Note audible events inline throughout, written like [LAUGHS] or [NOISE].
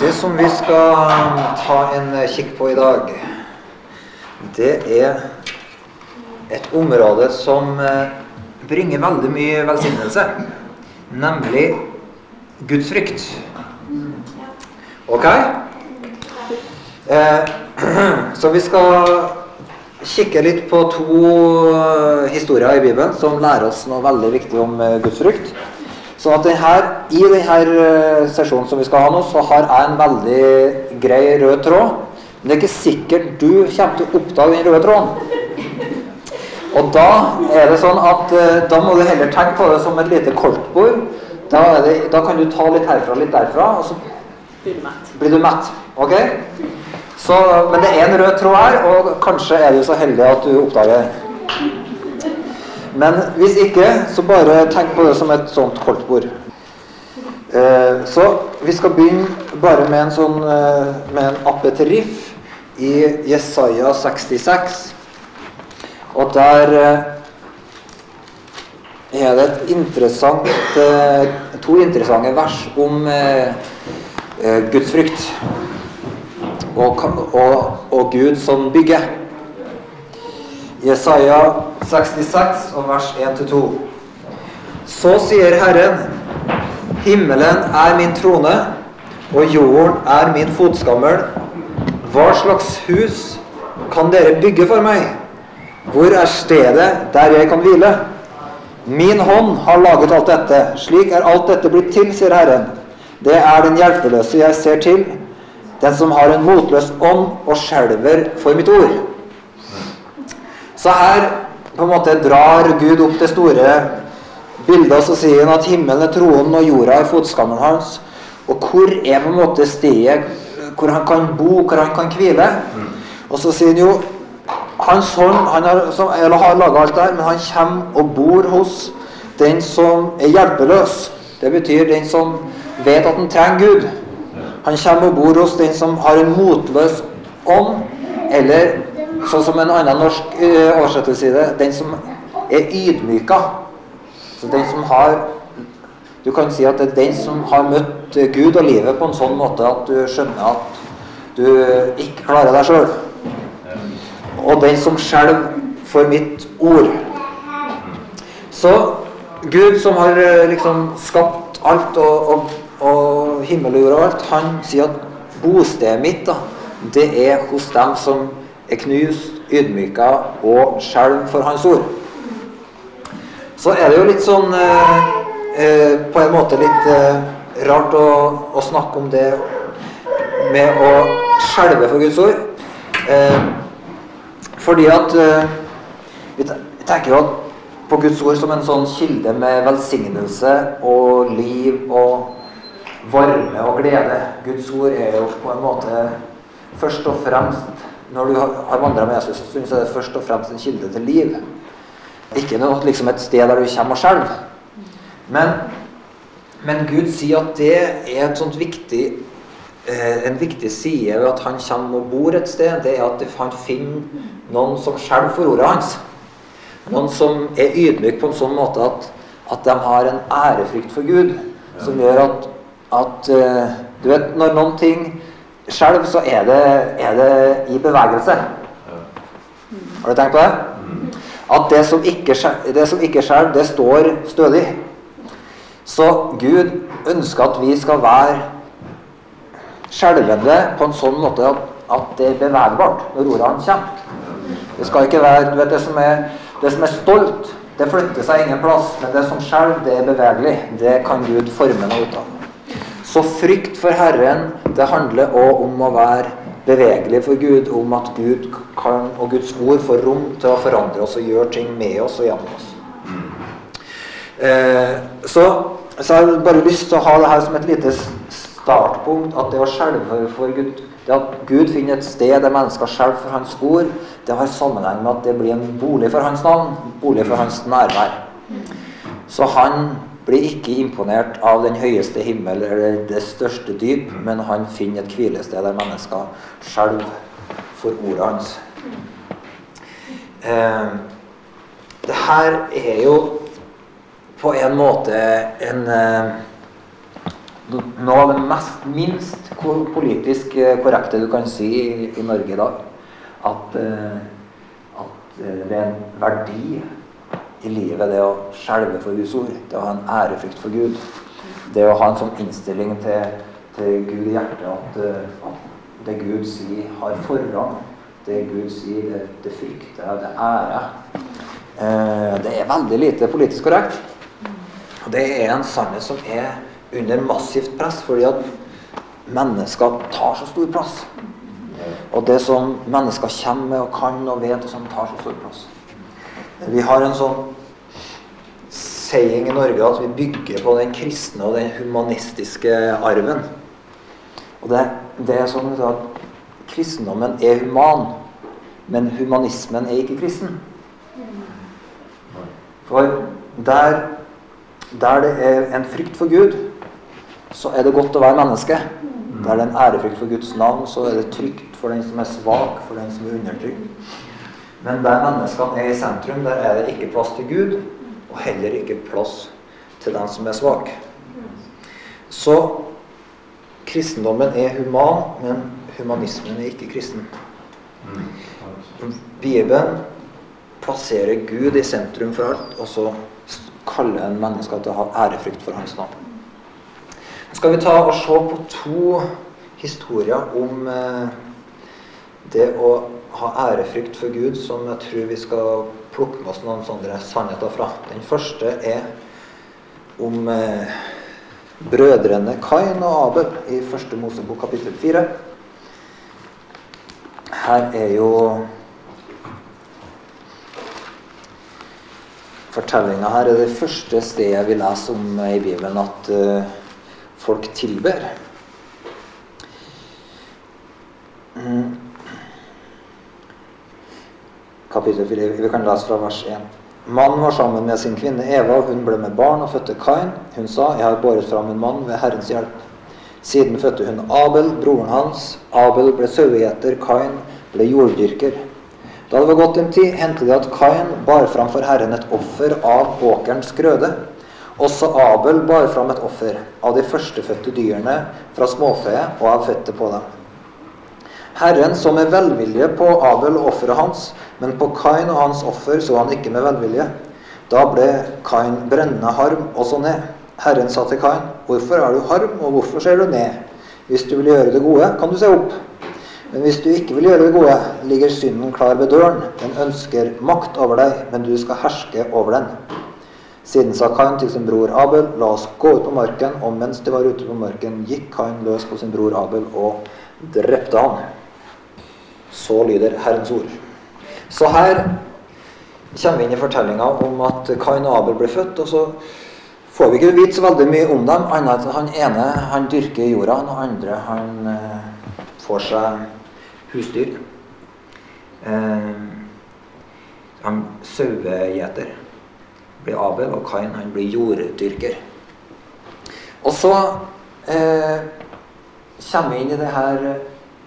Det som vi skal ta en kikk på i dag, det er et område som eh, bringer veldig mye velsignelse, nemlig Guds frykt. Ok? Eh, [CLEARS THROAT] så vi skal kikke litt på to eh, historier i Bibelen som lærer oss noe veldig viktig om eh, Så at denne, I denne sesjonen som vi skal ha nå, så har jeg en veldig grei rød tråd. Men det er ikke sikkert du kommer til å oppdage den røde tråden. Og da er det sånn at da må du heller tenke på det som et lite kortbord. Da, det, da kan du ta litt herfra litt derfra, og så blir du mett. Blir du mett. Ok? Så, men det er en rød tråd her, og kanskje er du så heldig at du oppdager det. Men hvis ikke, så bare tenk på det som et sånt koldtbord. Eh, så vi skal begynne bare med en sånn eh, med en apeteriff i Jesaja 66. Og der eh, er det et interessant, to interessante vers om eh, eh, Guds frykt og, og, og Gud som bygger. Jesaja 66 og vers 1-2. Så sier Herren, himmelen er min trone, og jorden er min fotskammel. Hva slags hus kan dere bygge for meg? Hvor er stedet der jeg kan hvile? Min hånd har laget alt dette. Slik er alt dette blitt til, sier Herren. Det er den hjelpeløse jeg ser til, den som har en motløs ånd og skjelver for mitt ord. Så her på en måte drar Gud opp det store bildet, og så sier han at himmelen er tronen og jorda er fotskammelen hans. Og hvor er på en måte stedet hvor han kan bo, hvor han kan hvile? Og så sier han jo Hans hånd han har, som, eller har laga alt det her, men han kommer og bor hos den som er hjelpeløs. Det betyr den som vet at han trenger Gud. Han kommer og bor hos den som har en motløs ånd, eller sånn som en annen norsk uh, oversettelse sier det, den som er ydmyka. Så den som har Du kan si at det er den som har møtt Gud og livet på en sånn måte at du skjønner at du ikke klarer deg sjøl. Og den som skjelver for mitt ord. Så Gud som har liksom skapt alt og, og, og himmel og jord og alt, han sier at bostedet mitt, da, det er hos dem som er knust, ydmyka og skjelv for hans ord. Så er det jo litt sånn eh, eh, På en måte litt eh, rart å, å, snakke om det med å skjelve for Guds ord. fordi at Vi tenker jo på Guds ord som en sånn kilde med velsignelse og liv og varme og glede. Guds ord er jo på en måte først og fremst Når du har vandra med Jesus, så er det først og fremst en kilde til liv. Ikke noe, liksom et sted der du kommer og skjelver. Men, men, Gud sier at det er et sånt viktig, eh, en viktig side ved at han kommer og bor et sted. Det er at han finner noen som skjelver for ordet hans. Noen som er ydmyk på en sånn måte at, at de har en ærefrykt for Gud. Som gjør at, at uh, Du vet, når noen ting skjelver, så er det, er det, i bevegelse. Har du tenkt på det? At det som ikke, det som ikke skjelver, det står stødig. Så Gud ønsker at vi skal være skjelvende på en sånn måte at, at det er bevegbart når ordene kommer. Det skal ikke være du vet, det som er det som er stolt, det flytter seg ingen plass. Men det som skjelver, det er bevegelig. Det kan Gud forme noe ut av. Så frykt for Herren, det handler òg om å være bevegelig for Gud. Om at Gud kan, og Guds ord får rom til å forandre oss og gjøre ting med oss og gjennom oss. Eh, så, så jeg har bare lyst til å ha det her som et lite startpunkt. At det å skjelve for Gud det at Gud finner et sted der mennesker skjelver for Hans ord, det har sammenheng med at det blir en bolig for Hans navn, bolig for Hans nærvær. Så han blir ikke imponert av den høyeste himmel eller det største dyp, men han finner et hvilested der mennesker skjelver for ordet hans. Eh, det her er jo på en måte en eh, noe av det mest, minst politisk korrekte du kan si i, i Norge i dag. At, eh, at det er en verdi i livet, det å skjelve for Guds ord. Det å ha en ærefrykt for Gud. Det å ha en sånn innstilling til, til Gud i hjertet at, at, det Gud sier, har forrang. Det Gud sier, det, det frykter det ære. Uh, det er veldig lite politisk korrekt. Og det er en sannhet som er under massivt press, fordi at mennesker tar så stor plass. Og det som mennesker kommer med og kan og vet, og som tar så stor plass. Vi har en sånn saying i Norge at vi bygger på den kristne og den humanistiske arven. Og det, det er sånn at kristendommen er human, men humanismen er ikke kristen. For der der det er en frykt for Gud, så er det godt å være menneske. Der det er en ærefrykt for Guds navn, så er det trygt for den som er svak, for den som er undertrykt. Men der menneskene er i sentrum, der er det ikke plass til Gud, og heller ikke plass til den som er svak. Så kristendommen er human, men humanismen er ikke kristen. Bibelen plasserer Gud i sentrum for alt, og så kaller en menneske til å ha ærefrykt for hans navn. Nå skal vi ta og se på to historier om eh, det å ha ærefrykt for Gud, som jeg tror vi skal plukke med oss noen sånne sannheter fra. Den første er om eh, brødrene Kain og Abel i første Mosebok kapittel fire. Her er jo Fortellinga her er det første stedet vi leser om i Bibelen at uh, folk tilber. 4.4. Vi kan lese fra vers 1. Mannen var sammen med sin kvinne Eva, og hun ble med barn og fødte Kain. Hun sa, 'Jeg har båret fram en mann ved Herrens hjelp'. Siden fødte hun Abel, broren hans. Abel ble sauegjeter, Kain ble jorddyrker. Da det var gått en tid, hendte det at Kain bar fram for Herren et offer av åkerens grøde. Også Abel bar fram et offer av de førstefødte dyrene fra småfe og av fettet på dem. Herren så med velvilje på Abel og offeret hans, men på Kain og hans offer så han ikke med velvilje. Da ble Kain brennende harm og så ned. Herren sa til Kain, 'Hvorfor er du harm, og hvorfor ser du ned?' 'Hvis du vil gjøre det gode, kan du se opp.' Men hvis du ikke vil gjøre det gode, ligger synden klar ved døren. Den ønsker makt over deg, men du skal herske over den. Siden sa Kain til sin bror Abel, la oss gå ut på marken. Og mens de var ute på marken, gikk Kain løs på sin bror Abel og drepte han. Så lyder Herrens ord. Så her kommer vi inn i fortellinga om at Kain og Abel ble født. og så får vi ikke vite så veldig mye om dem, annet enn han ene han dyrker jorda, og den andre han eh, får seg husdyr. Eh, han sauegjeter blir Abel, og Kain han blir jorddyrker. Og så eh, kommer vi inn i det her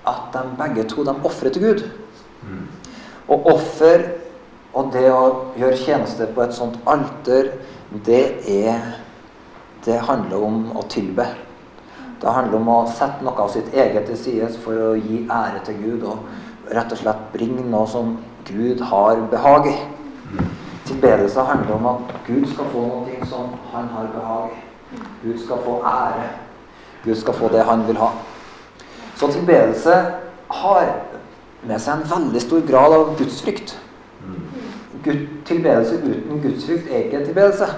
at de begge to de ofrer til Gud. Mm. Og offer og det å gjøre tjeneste på et sånt alter, det er Det handler om å tilbe. Det handler om å sette noe av sitt eget til side for å gi ære til Gud og rett og slett bringe noe som Gud har behag i. Tilbedelse handler om at Gud skal få noe som han har behag i. Gud skal få ære. Gud skal få det han vil ha. Så tilbedelse har med seg en veldig stor grad av gudsfrykt. Gud, tilbedelse uten gudsfrykt er ikke tilbedelse.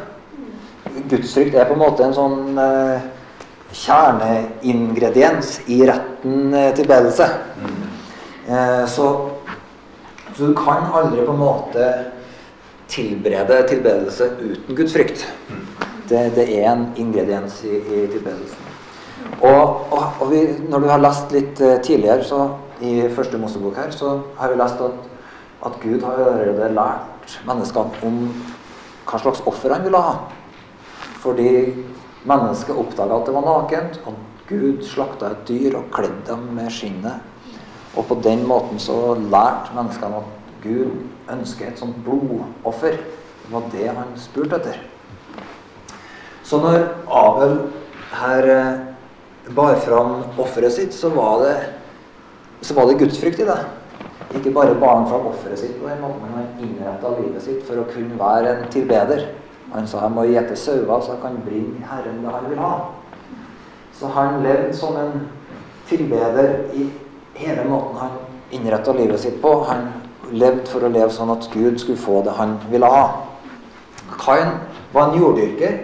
Gudsfrykt er på en måte en sånn eh, kjerneingrediens i retten eh, tilbedelse. Eh, så, så, du kan aldri på en måte tilberede tilbedelse uten Guds frykt. Det, det er en ingrediens i, i tilbedelsen. Og, og, og vi, når du har lest litt uh, tidligere så, i første Mosebok her, så har vi lest at, at Gud har allerede lært menneskene om hva slags offer han ville ha. Fordi Mennesket oppdaga at det var nakent, og Gud slakta et dyr og kledde dem med skinnet. Og på den måten så lærte menneskene at Gud ønsker et sånt blodoffer. Det var det han spurte etter. Så når Abel her eh, bar fram offeret sitt, så var det, så var det gudsfrykt i det. Ikke bare bar han fram offeret sitt på den måten, men han innretta livet sitt for å kunne være en tilbeder. Han sa jeg må gjete sauer så jeg kan bringe Herren det han vil ha. Så han levde som en tilbeder i hele måten han innretta livet sitt på. Han levde for å leve sånn at Gud skulle få det han ville ha. Kain var en jorddyrker.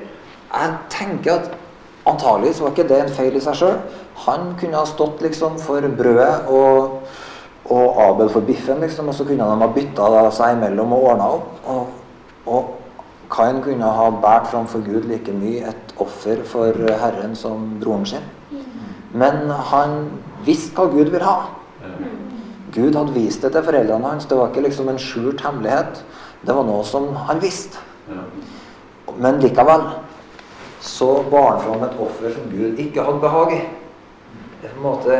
Jeg tenker at antagelig så var ikke det en feil i seg sjøl. Han kunne ha stått liksom for brødet og, og Abel for biffen, liksom, og så kunne de ha bytta seg imellom og ordna opp. Og, og Kain kunne ha båret framfor Gud like mye et offer for Herren som broren sin. Men han visste hva Gud ville ha. Gud hadde vist det til foreldrene hans. Det var ikke liksom en skjult hemmelighet. Det var noe som han visste. Men likevel så bar han fram et offer som Gud ikke hadde behag i. Det er på en måte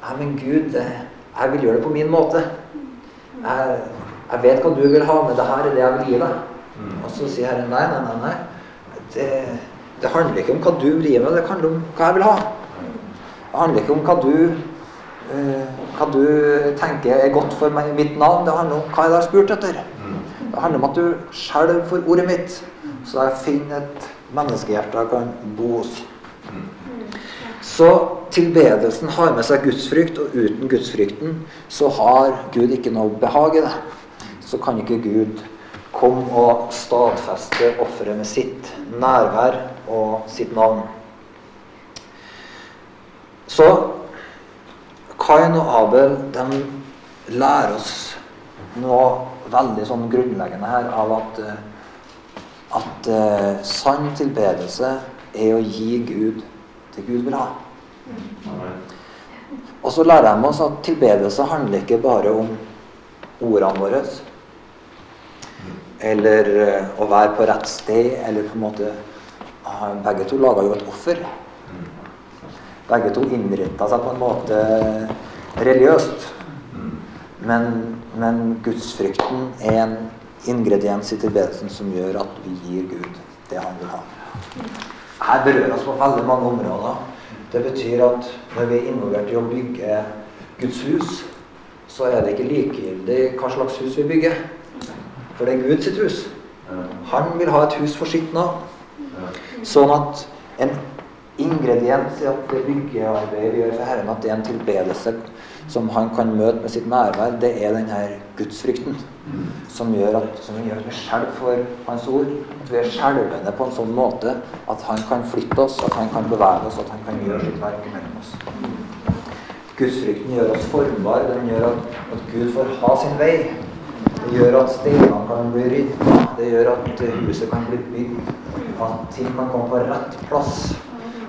Nei, men Gud, jeg vil gjøre det på min måte. Jeg, jeg vet hva du vil ha, men det her er det jeg vil gi deg. Mm. Og så sier Herren nei, nei, nei. nei. Det, det, handler ikke om hva du vil gi meg, det handler om hva jeg vil ha. Det handler ikke om hva du, uh, hva du tenker er godt for meg, mitt navn. Det handler om hva jeg har spurt etter. Mm. Det handler om at du skjelver for ordet mitt, så jeg finner et menneskehjerte jeg kan bo hos. Mm. Så tilbedelsen har med seg gudsfrykt, og uten gudsfrykten så har Gud ikke noe behag i det. Så kan ikke Gud komme og stadfeste offeret med sitt nærvær og sitt navn. Så Kain og Abel de lærer oss noe veldig sånn grunnleggende her av at, at eh, sann tilbedelse er å gi Gud det Gud vil ha. Og så lærer de oss at tilbedelse handler ikke bare om ordene våre eller eh, å være på rett sted, eller på en måte ah, Begge to laga jo et offer. Begge to innretta seg på en måte religiøst. Men, men gudsfrykten er en ingrediens i tilbedelsen som gjør at vi gir Gud det han vil ha. Her berører oss på veldig mange områder. Det betyr at når vi er involvert i å bygge Guds hus, så er det ikke likegyldig hva slags hus vi bygger. For det er Guds hus. Han vil ha et hus for sitt nå. Sånn at en ingrediens i at det byggearbeidet vi gjør for Herren, at det er en tilbedelse som han kan møte med sitt nærvær, det er denne gudsfrykten som gjør at, gjør at vi skjelver for Hans ord. At vi er skjelvende på en sånn måte at han kan flytte oss, at han kan bevege oss, at han kan gjøre sitt verk mellom oss. Gudsfrykten gjør oss formbare. Den gjør at, at Gud får ha sin vei. Det gjør at steinene kan bli rydda. Det gjør at huset kan bli bygd. At ting kan komme på rett plass.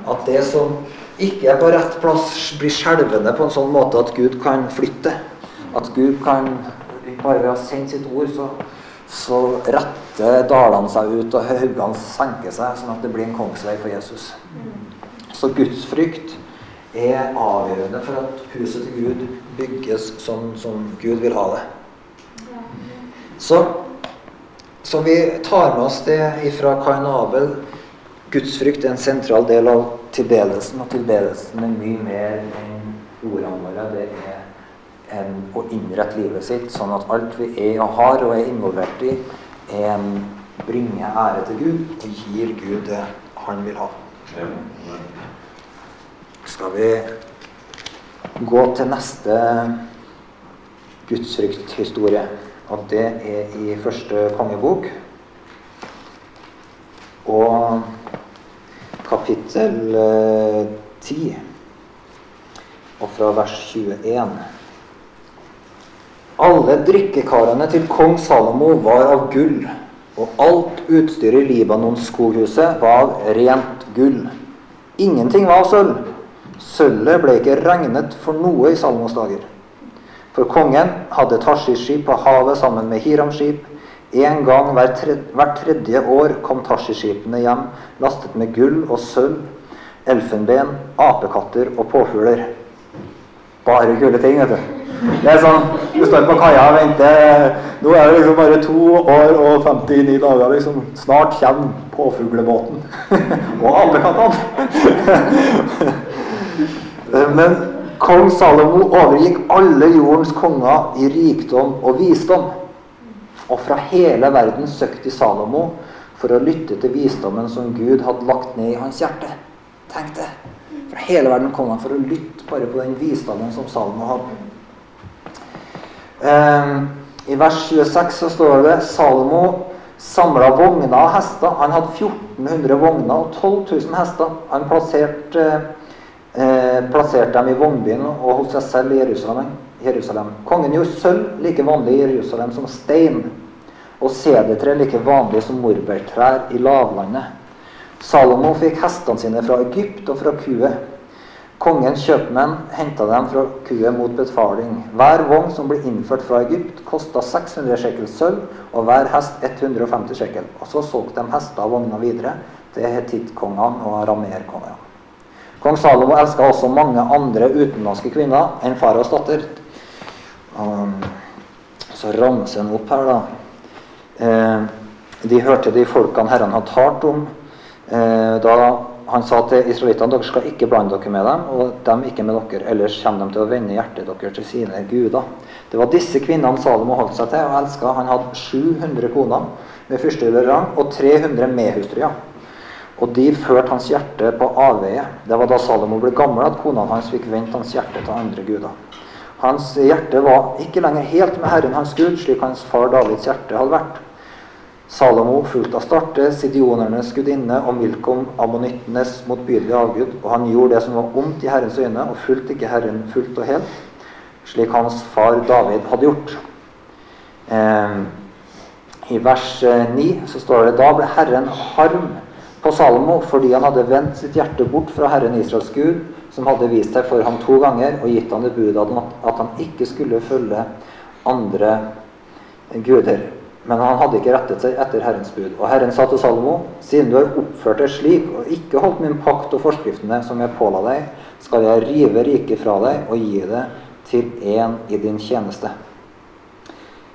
At det som ikke er på rett plass, blir skjelvende på en sånn måte at Gud kan flytte. At Gud kan Bare ved å sende sitt ord, så, så retter dalene seg ut, og haugene senker seg, sånn at det blir en kongsvei for Jesus. Så Guds frykt er avgjørende for at huset til Gud bygges sånn som Gud vil ha det. Så, så vi tar med oss det fra Kain og Abel. Gudsfrykt er en sentral del av tilbedelsen, og tilbedelsen er mye mer enn ordene våre. Det er en, å innrette livet sitt sånn at alt vi er og har og er involvert i, er en bringe ære til Gud og gir Gud det han vil ha. Skal vi gå til neste gudsfrykthistorie? Og det er i første kongebok. Og kapittel eh, 10, og fra vers 21. Alle drikkekarene til kong Salomo var av gull, og alt utstyret i Libanons skoghuset var av rent gull. Ingenting var av sølv. Sølvet ble ikke regnet for noe i Salomos dager. For kongen hadde Tashis-skip på havet sammen med Hiram-skip. En gang hvert tredje år kom Tashi-skipene hjem lastet med gull og sølv, elfenben, apekatter og påfugler. Bare kule ting, vet du. Det er sånn, Du står på kaia og venter. Nå er det liksom bare to år og 59 dager. liksom. Snart kommer påfuglebåten. [LAUGHS] og apekattene. [LAUGHS] Men kong Salomo overgikk alle jordens konger i rikdom og visdom. Og fra hele verden søkte Salomo for å lytte til visdommen som Gud hadde lagt ned i hans hjerte. Tenk det. Fra hele verden kom han for å lytte bare på den visdommen som Salomo hadde. Um, I vers 26 så står det Salomo samla vogner og hester. Han hadde 1400 vogner og 12 000 hester. Han plasserte, eh, plasserte dem i vognbyen og hos seg selv i Jerusalem. Jerusalem. Kongen gjorde sølv like vanlig i Jerusalem som stein, og sedertre like vanlig som morbærtrær i lavlandet. Salomo fikk hestene sine fra Egypt og fra Kue. Kongens kjøpmenn henta dem fra Kue mot befaling. Hver vogn som ble innført fra Egypt, kosta 600 shekel sølv, og hver hest 150 shekel. Og så solgte de hester og vogner videre til hetittkongene og arameerkongene. Kong Salomo elska også mange andre utenlandske kvinner enn faraos datter. Um, så ramser han opp her, da. Eh, de hørte de folkene Herren hadde talt om. Eh, da han sa til israelittene dere skal ikke blande dere med dem, og dem ikke med dere, ellers kommer de til å vende hjertet deres til sine guder. Det var disse kvinnene Salomo holdt seg til og elska. Han hadde 700 koner med fyrstehøyde rang og 300 medhustruer. Og de førte hans hjerte på avveie. Det var da Salomo ble gammel at konene hans fikk vendt hans hjerte til andre guder. Hans hjerte var ikke lenger helt med Herren hans Gud, slik hans far Davids hjerte hadde vært. Salomo fulgte Astarte, sidionernes gudinne, og Milkom, ammonittenes motbydelige avgud. Og han gjorde det som var ondt i Herrens øyne, og fulgte ikke Herren fullt og helt, slik hans far David hadde gjort. Eh, I vers 9 eh, så står det da ble Herren harm på Salomo fordi han hadde vendt sitt hjerte bort fra Herren Israels Gud, som hadde vist seg for ham to ganger og gitt ham det budet at han ikke skulle følge andre guder. Men han hadde ikke rettet seg etter Herrens bud. Og Herren sa til Salomo, siden du har oppført deg slik og ikke holdt min pakt og forskriftene som jeg påla deg, skal jeg rive riket fra deg og gi det til en i din tjeneste.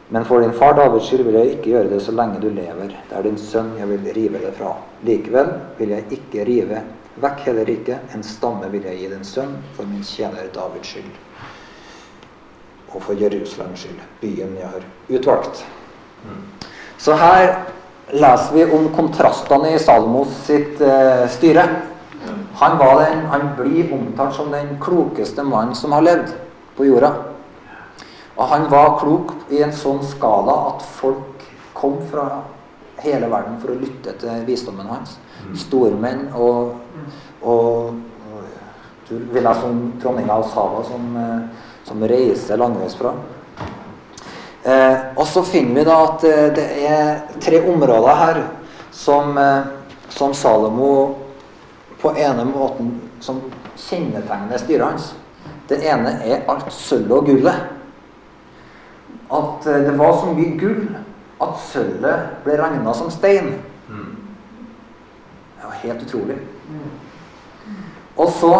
Men for din far Davids skyld vil jeg ikke gjøre det så lenge du lever. Det er din sønn jeg vil rive det fra. Likevel vil jeg ikke rive vekk hele riket. En stamme vil jeg gi din sønn for min tjener Davids skyld. Og for Jerusalems skyld, byen jeg har utvalgt. Så her leser vi om kontrastene i Salmos sitt eh, styre. Han, den, han, blir omtalt som den klokeste mannen som har levd på jorda. Og han var klok i en sånn skala at folk kom fra hele verden for å lytte til visdommen hans. Stormenn og, og, vil jeg som dronninga av Sava, som, eh, som reiser langveisfra. Eh, og så finner vi da at eh, det er tre områder her som, eh, som Salomo på ene måten som kjennetegner styret hans. Det ene er alt sølvet og gullet. At eh, det var så mye gull at sølvet ble regna som stein. Det var helt utrolig. Og så,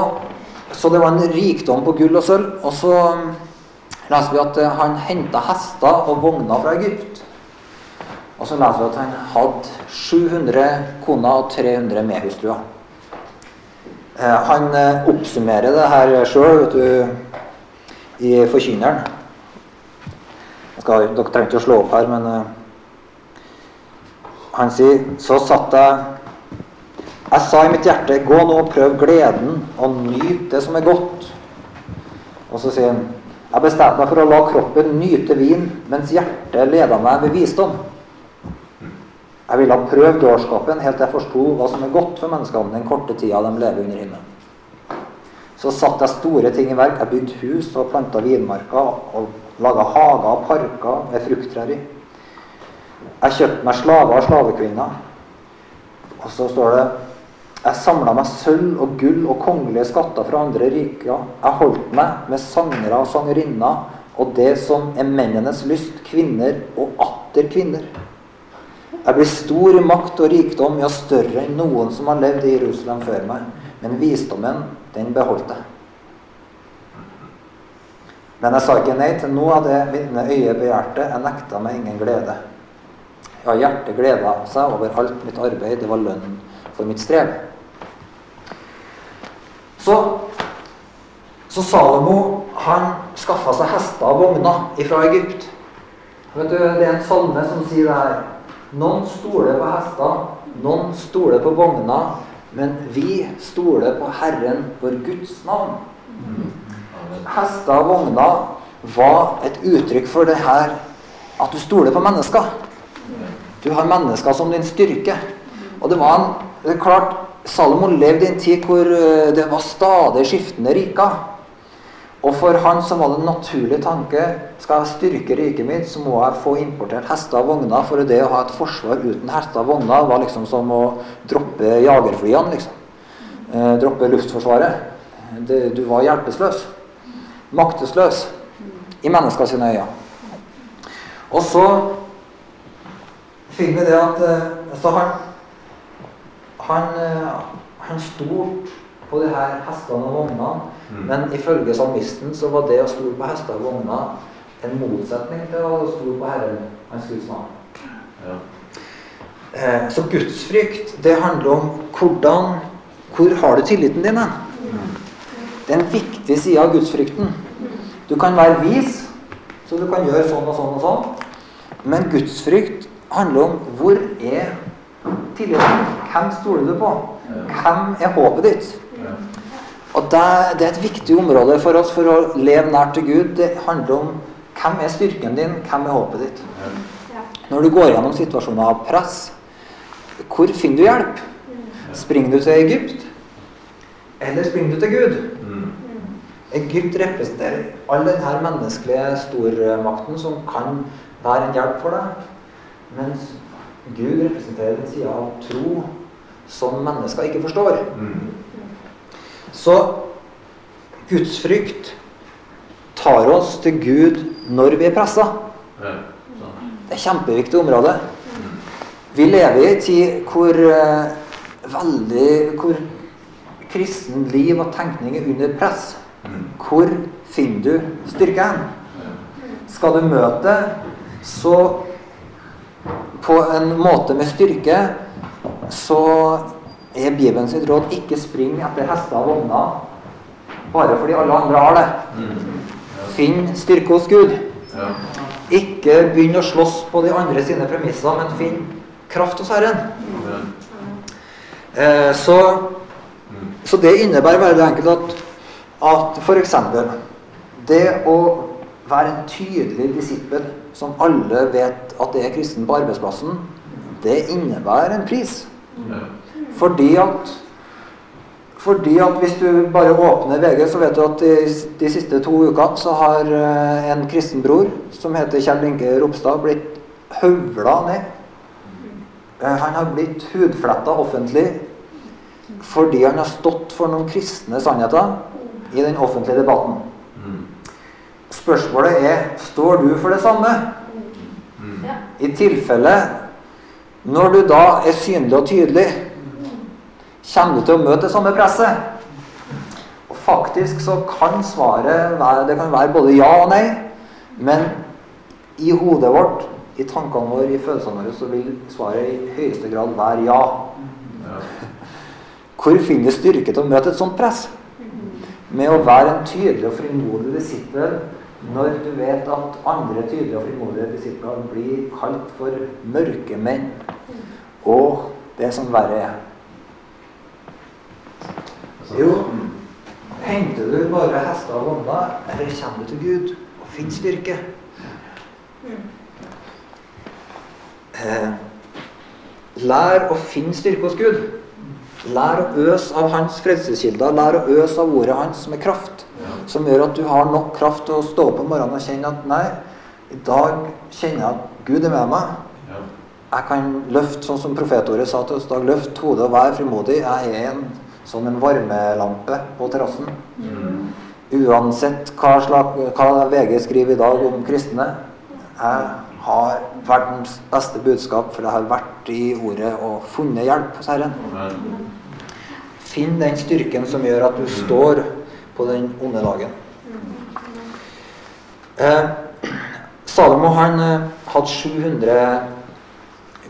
så det var en rikdom på gull og sølv. Og så leser vi at eh, han henta hester og vogner fra Egypt. Og så leser vi at han hadde 700 koner og 300 medhustruer. Eh, han eh, oppsummerer det her sjøl i Forkynneren. Dere trenger ikke å slå opp her, men han sier Så satt jeg Jeg sa i mitt hjerte, gå nå og prøv gleden og nyt det som er godt. Og så sier han jeg bestemte meg for å la kroppen nyte vin, mens hjertet leda meg ved visdom. Jeg ville ha prøvd dårskapen helt til jeg forsto hva som er godt for menneskene den korte tida de lever under himmelen. Så satte jeg store ting i verk. Jeg bygde hus og planta vinmarker og laga hager og parker med frukttrær i. Jeg kjøpte meg slaver og slavekvinner. Og så står det jeg samla meg sølv og gull og kongelige skatter fra andre riker. Jeg holdt meg med sangere og sangerinner og det som er mennenes lyst, kvinner og atter kvinner. Jeg blir stor i makt og rikdom, ja, større enn noen som har levd i Jerusalem før meg. Men visdommen, den beholdt jeg. Men jeg sa ikke nei til noe av det mine øye begjærte. Jeg nekta meg ingen glede. Ja, hjertet gleda seg over alt mitt arbeid. Det var lønnen for mitt strev. Så Så Salomo han skaffa seg hester og vogner fra Egypt. Vet du, Det er en salme som sier det her. Noen stoler på hester, noen stoler på vogner, men vi stoler på Herren, vår Guds navn. Hester og vogner var et uttrykk for det her at du stoler på mennesker. Du har mennesker som din styrke. Og det var en, det er klart, Salomo levde i en tid hvor eh, det var stadig skiftende riker. Og for han så var det en naturlig tanke skal jeg styrke riket mitt, så må jeg få importert hester og vogner. For det å ha et forsvar uten hester og vogner var liksom som å droppe jagerflyene. liksom. Eh, droppe luftforsvaret. Det, du var hjelpeløs. Maktesløs i mennesker sine øyne. Og så finner vi det at eh, så han han, eh, han stolte på de her hestene og vognene. Mm. Men ifølge salmisten så var det å stole på hester og vogner en motsetning til å stole på Herren, hans Guds navn. Ja. Eh, så gudsfrykt, det handler om hvordan Hvor har du tilliten din Mm. Det er en viktig side av gudsfrykten. Du kan være vis, så du kan gjøre sånn og sånn og sånn. Men gudsfrykt handler om hvor er tilliten? Hvem stoler du på? Hvem er håpet ditt? Og det, det, er et viktig område for oss for å leve nært til Gud. Det handler om hvem er styrken din, hvem er håpet ditt. Når du går gjennom situasjoner av press, hvor finner du hjelp? Springer du til Egypt? Eller springer du til Gud? Egypt representerer all denne menneskelige stormakten som kan være en hjelp for deg. Mens Gud representerer den sida av tro som mennesker ikke forstår. Så gudsfrykt tar oss til Gud når vi er pressa. Det er et kjempeviktig område. Vi lever i en tid hvor uh, veldig hvor kristen liv og tenkning er under press. Hvor finner du styrken? Skal du møte så på en måte med styrke, så er Bibelen sitt råd ikke spring etter hester og vogner bare fordi alle andre har det. Finn styrke hos Gud. Ikke begynn å slåss på de andre sine premisser, men finn kraft hos Herren. Eh, så, så, det innebærer veldig enkelt at, at f.eks. det å være en tydelig disippel som alle vet at det er kristen på arbeidsplassen, det innebærer en pris. Fordi at fordi at hvis du bare åpner VG, så vet du at de, de siste to ukene så har eh, en kristen bror som heter Kjell Inge Ropstad, blitt høvla ned. Eh, han har blitt hudfletta offentlig fordi han har stått for noen kristne sannheter i den offentlige debatten. Spørsmålet er står du for det samme. I tilfelle, når du da er synlig og tydelig Kommer du til å møte det samme presset? Og Faktisk så kan svaret være Det kan være både ja og nei. Men i hodet vårt, i tankene våre, i følelsene våre, så vil svaret i høyeste grad være ja. Hvor finner styrke til å møte et sånt press? Med å være en tydelig og frimodig disippel når du vet at andre tydelige og frimodige disipler blir kalt for mørke menn og det som verre er. Jo, henter du bare hester og vogner, eller kommer du til Gud og finner styrke? Eh, lær å finne styrke hos Gud. Lær å øse av Hans fredskilder. Lær å øse av ordet Hans med kraft. Som gjør at du har nok kraft til å stå opp om morgenen og kjenne at nei, i dag kjenner jeg at Gud er med meg. Jeg kan løfte, sånn som profetordet sa til oss dag, løft hodet og vær frimodig. Jeg er en som en varmelampe på terrassen. Mm. Uansett hva, slag, hva, VG skriver i dag om kristne. Jeg har verdens beste budskap, for jeg har vært i ordet og funnet hjelp hos Herren. Finn den styrken som gjør at du står på den onde dagen. Eh, Salomo han eh, hadde 700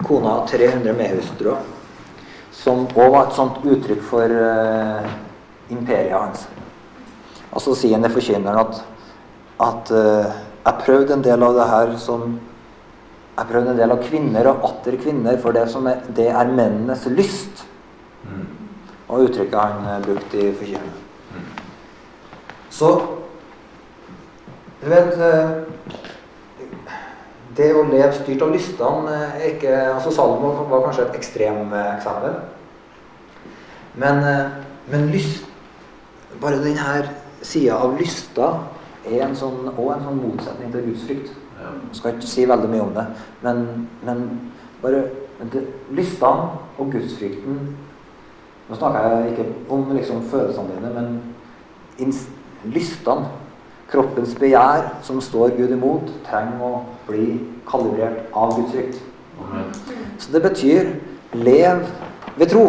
koner og 300 medhustruer som òg var et sånt uttrykk for eh, imperiet hans. Og så sier han til forkynneren at, at eh, jeg prøvde en del av det her som Jeg prøvde en del av kvinner og atter kvinner, for det, som er, det er mennenes lyst. Mm. Og uttrykket han uh, brukte i forkynneren. Så du vet uh, Det å leve styrt av lystene er ikke altså Salomo var kanskje et ekstremeksempel. Men, men lyst Bare denne sida av lysta er en sånn, også en sånn motsetning til gudsfrykt. Jeg skal ikke si veldig mye om det, men, men bare lystene og gudsfrykten Nå snakker jeg ikke om liksom, følelsene dine, men lystene, kroppens begjær, som står Gud imot, trenger å bli kalibrert av Guds frykt. Så det betyr lev ved tro.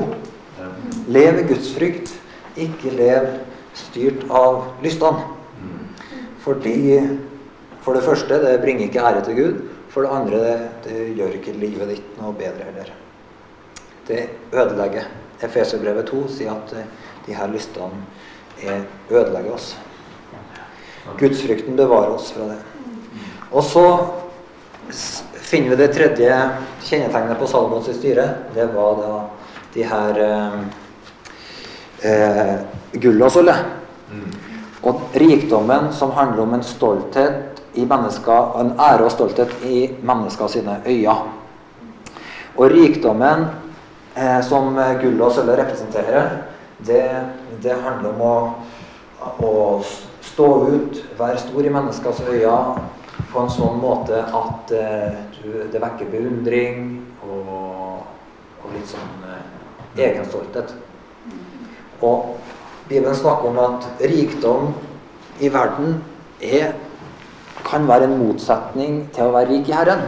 Lev i Guds frykt, ikke lev styrt av lystene. Fordi For det første, det bringer ikke ære til Gud. For det andre, det, det gjør ikke livet ditt noe bedre heller. Det ødelegger. Efeserbrevet 2 sier at eh, de her lystene ødelegger oss. Gudsfrykten bevarer oss fra det. Og så finner vi det tredje kjennetegnet på Salomons styre. Det var da de her eh, eh, gull og sølvet. Og rikdommen som handler om en stolthet i mennesker, en ære og stolthet i mennesker sine øyne. Og rikdommen eh, som gull og sølvet representerer, det, det, handler om å, å stå ut, være stor i menneskers øyne på en sånn måte at eh, det vekker beundring og, og litt sånn eh, egenstolthet. Og Bibelen snakker om at rikdom i verden er, kan være en motsetning til å være rik i Herren.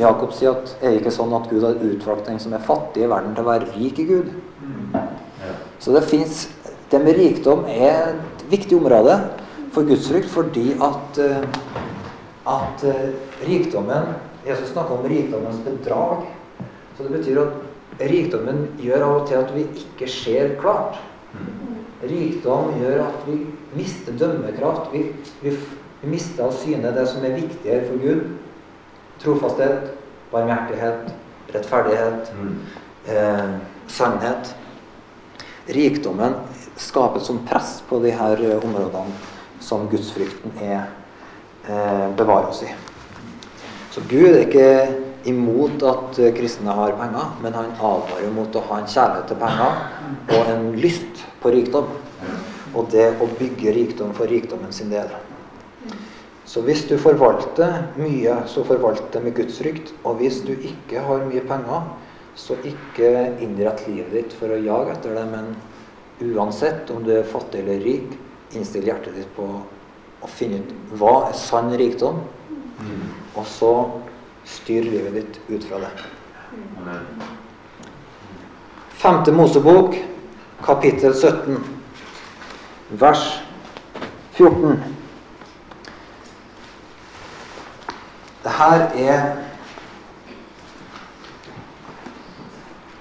Jakob sier at er det ikke sånn at Gud har utvalgt den som er fattig i verden, til å være rik i Gud. Så det fins Det med rikdom er et viktig område for gudsfrykt fordi at, eh, at eh, rikdommen Jesus snakker om rikdommens bedrag. Så det betyr at rikdommen gjør av og til at vi ikke ser klart. Rikdom gjør at vi mister dømmekraft. Vi, vi, vi mister av syne det som er viktigere for Gud. Trofasthet, barmhjertighet, rettferdighet, mm. eh, sannhet. Rikdommen skaper som press på de her områdene som gudsfrykten er, eh, bevarer oss i. Så Gud er ikke imot at kristne har penger, men han advarer mot å ha en kjærlighet til penger og en lyst på rikdom. Og det å bygge rikdom for rikdommen sin del. Så hvis du forvalter mye, så forvalter det med Guds frykt. Og hvis du ikke har mye penger, så ikke innrett livet ditt for å jage etter det, men uansett om du er fattig eller rik, innstill hjertet ditt på å finne ut hva er sann rikdom, mm. og så styr livet ditt ut fra det. Femte Mosebok kapittel 17, vers 14. Det her er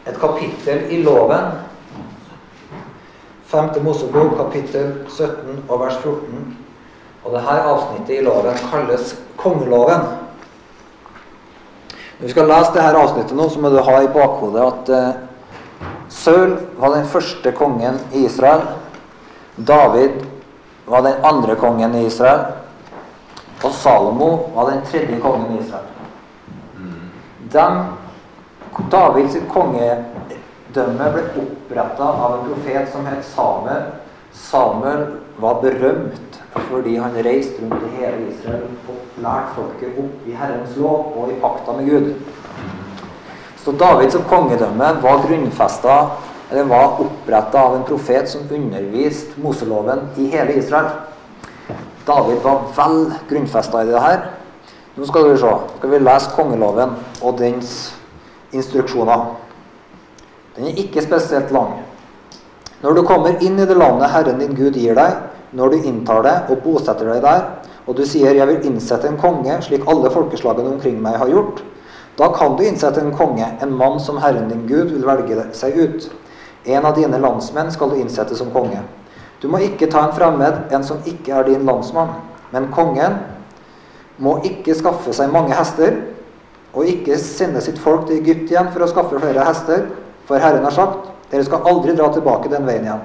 et kapittel i loven. 5. Mosebok, kapittel 17 og vers 14. Og dette avsnittet i loven kalles kongeloven. Når vi skal lese dette avsnittet nå, så må du ha i bakhodet at eh, Saul var den første kongen i Israel. David var den andre kongen i Israel. Og Salomo var den tredje kongen i Israel. De, Davids kongedømme ble oppretta av en profet som het Samuel. Samuel var berømt fordi han reiste rundt i hele Israel og lærte folket opp i Herrens lov og i pakta med Gud. Så Davids kongedømme var grunnfesta eller var oppretta av en profet som underviste Moseloven i hele Israel. David var vel grunnfesta i det her. Nå skal vi se. Skal vi lese kongeloven og dens instruksjoner. Den er ikke spesielt lang. Når du kommer inn i det landet Herren din Gud gir deg, når du inntar det og bosetter deg der, og du sier 'Jeg vil innsette en konge', slik alle folkeslagene omkring meg har gjort', da kan du innsette en konge, en mann som Herren din Gud vil velge seg ut. En av dine landsmenn skal du innsette som konge. Du må ikke ta en fremmed, en som ikke er din landsmann. Men kongen må ikke skaffe seg mange hester, og ikke sende sitt folk til Egypt igjen for å skaffe flere hester, for Herren har sagt, dere skal aldri dra tilbake den veien igjen.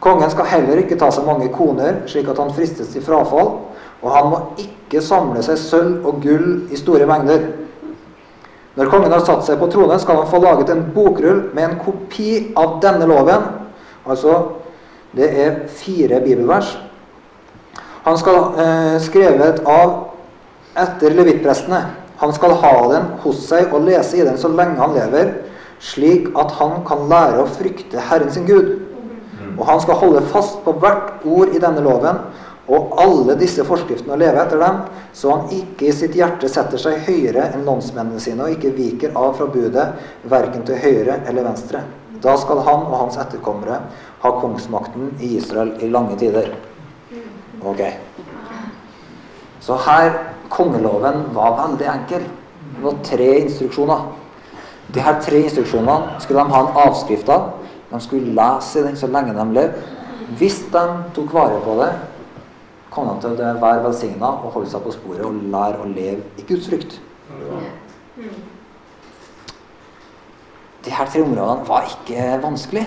Kongen skal heller ikke ta seg mange koner, slik at han fristes til frafall, og han må ikke samle seg sølv og gull i store mengder. Når kongen har satt seg på tronen, skal han få laget en bokrull med en kopi av denne loven. Altså, det er fire bibelvers. Han skal eh, skrevet av etter levittprestene. Han skal ha den hos seg og lese i den så lenge han lever, slik at han kan lære å frykte Herren sin Gud. Og han skal holde fast på hvert ord i denne loven og alle disse forskriftene og leve etter dem, så han ikke i sitt hjerte setter seg høyere enn landsmennene sine og ikke viker av fra budet, verken til høyre eller venstre. Da skal han og hans etterkommere ha kongsmakten i Israel i lange tider. Ok. Så her Kongeloven var veldig enkel. Det var tre instruksjoner. De her tre instruksjonene skulle de ha en avskrift av. De skulle lese den så lenge de levde. Hvis de tok vare på det, kom de til å være velsigna og holde seg på sporet og lære å leve i Guds frykt. De her tre områdene var ikke vanskelig.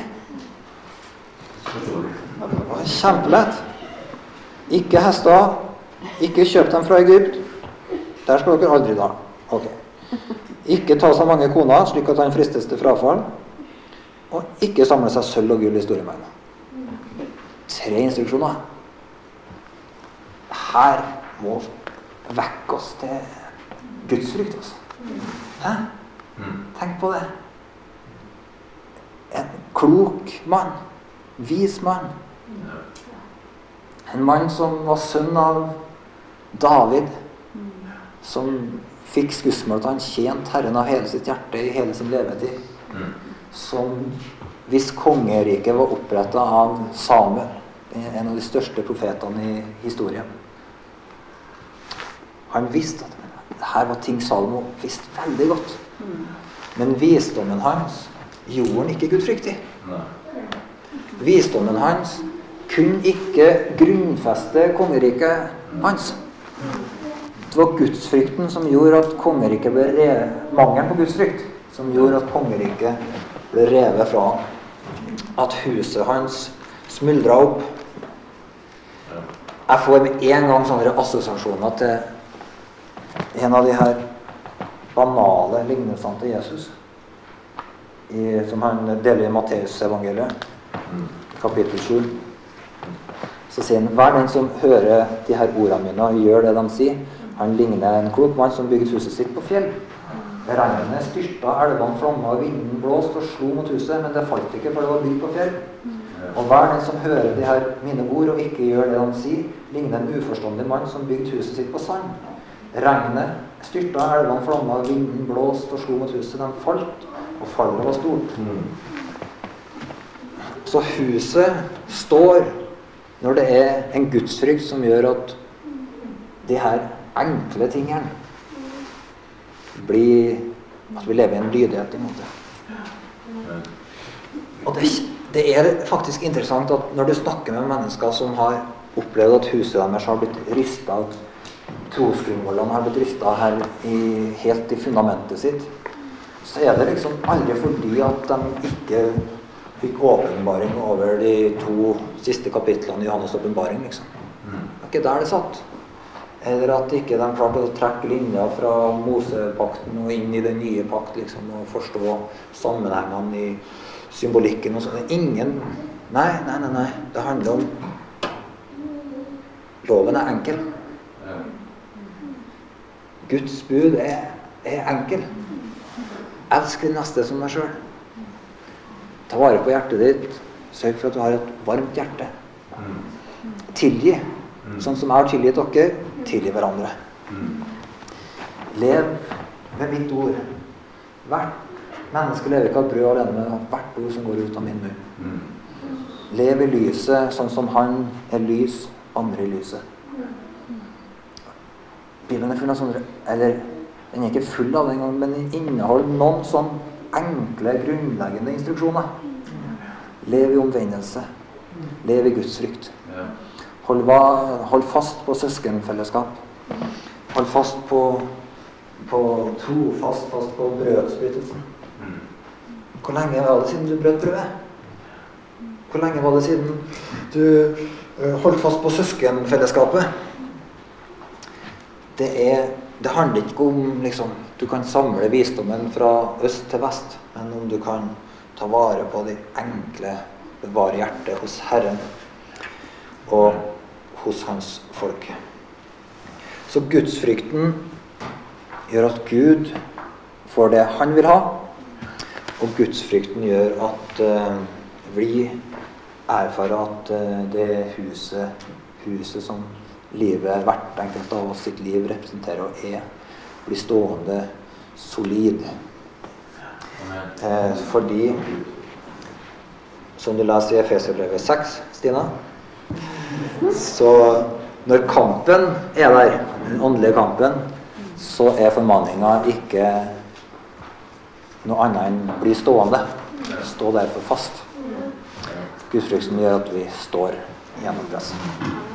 Det var kjempelett. Ikke hester. Ikke kjøp dem fra Egypt. Der skal dere aldri da. Ok. Ikke ta seg mange koner, slik at han fristes til frafall. Og ikke samle seg sølv og gull i store mengder. Tre instruksjoner. Her må vekke oss til gudsfrykt, altså. Hæ? Tenk på det. En klok mann. Vis mann. En mann som var sønn av David. Som fikk skussmål at han tjente Herren av hele sitt hjerte i hele sin levetid. Som hvis kongeriket var oppretta av Samuel, en av de største profetene i historien. Han visste at her var ting Salomo visste veldig godt. Men visdommen hans gjorde han ikke gudfryktig. Visdommen hans kunne ikke grunnfeste kongeriket hans. Det var gudsfrykten som gjorde at kongeriket ble revet, mangelen på gudsfrykt som gjorde at kongeriket ble revet fra ham. At huset hans smuldra opp. Jeg får med en gang sånne assosiasjoner til en av de her banale lignelsene til Jesus. I, som han deler i Matteusevangeliet, kapittel 7. Så sier han hver den som hører de her ordene mine og gjør det de sier, han ligner en klok mann som bygget huset sitt på fjell. Regnet styrta, elvene flomma, vinden blåste og slo mot huset, men det falt ikke, for det var bygd på fjell. Og hver den som hører de her mine ord og ikke gjør det han sier, ligner en uforståndig mann som bygde huset sitt på sand. Regnet styrta, elvene flomma, vinden blåste og slo mot huset. De falt, og fallet var stort. Så huset står når det er en gudsfrykt som gjør at de her enkle tingene blir At vi lever i en lydighet, i en måte. Og det, det er faktisk interessant at når du snakker med mennesker som har opplevd at huset deres har blitt rista Trosgrunnvollene har blitt rysta her i, helt i fundamentet sitt, så er det liksom aldri fordi at de ikke fikk åpenbaring over de to siste kapitlene i Johannes' åpenbaring. Liksom. Det er ikke der det satt. Eller at ikke de klarte å trekke linjer fra Mosepakten og inn i den nye pakt liksom, og forstå sammenhengene i symbolikken og sånn. Ingen Nei, nei, nei. nei. Det handler om Loven er enkel. Guds bud er, er enkel. Elsk din neste som deg sjøl. Ta vare på hjertet ditt. Sørg for at du har et varmt hjerte. Tilgi. Sånn som jeg har tilgitt dere, tilgi hverandre. Lev med mitt ord. Hvert menneske lever ikke av brød alene, men hvert ord som går ut av min munn. Lev i lyset sånn som han er lys, andre i lyset. Bibelen er full av sånne Eller den er ikke full av det engang, men den inneholder noen sånn enkle, grunnleggende instruksjoner. Lev i omvendelse. Lev i Guds frykt. Ja. Hold, hold fast på søskenfellesskap. Hold fast på, på tro, fast på brødsbrytelsen. Hvor lenge var det siden du brøt brødet? Hvor lenge var det siden du holdt fast på søskenfellesskapet? Det, er, det handler ikke om liksom, du kan samle visdommen fra øst til vest, men om du kan ta vare på de enkle, bevare hjertet hos Herren og hos Hans folk. Så gudsfrykten gjør at Gud får det han vil ha, og gudsfrykten gjør at uh, vi erfarer at uh, det huset, huset som livet, hvert enkelt av oss sitt liv representerer og er, blir stående solid. Eh, fordi, som du leser i Efeserbrevet 6, Stina, så når kampen er der, den åndelige kampen, så er formaninga ikke noe annet enn bli stående. Stå derfor fast. Gudfrykten gjør at vi står gjennom presset.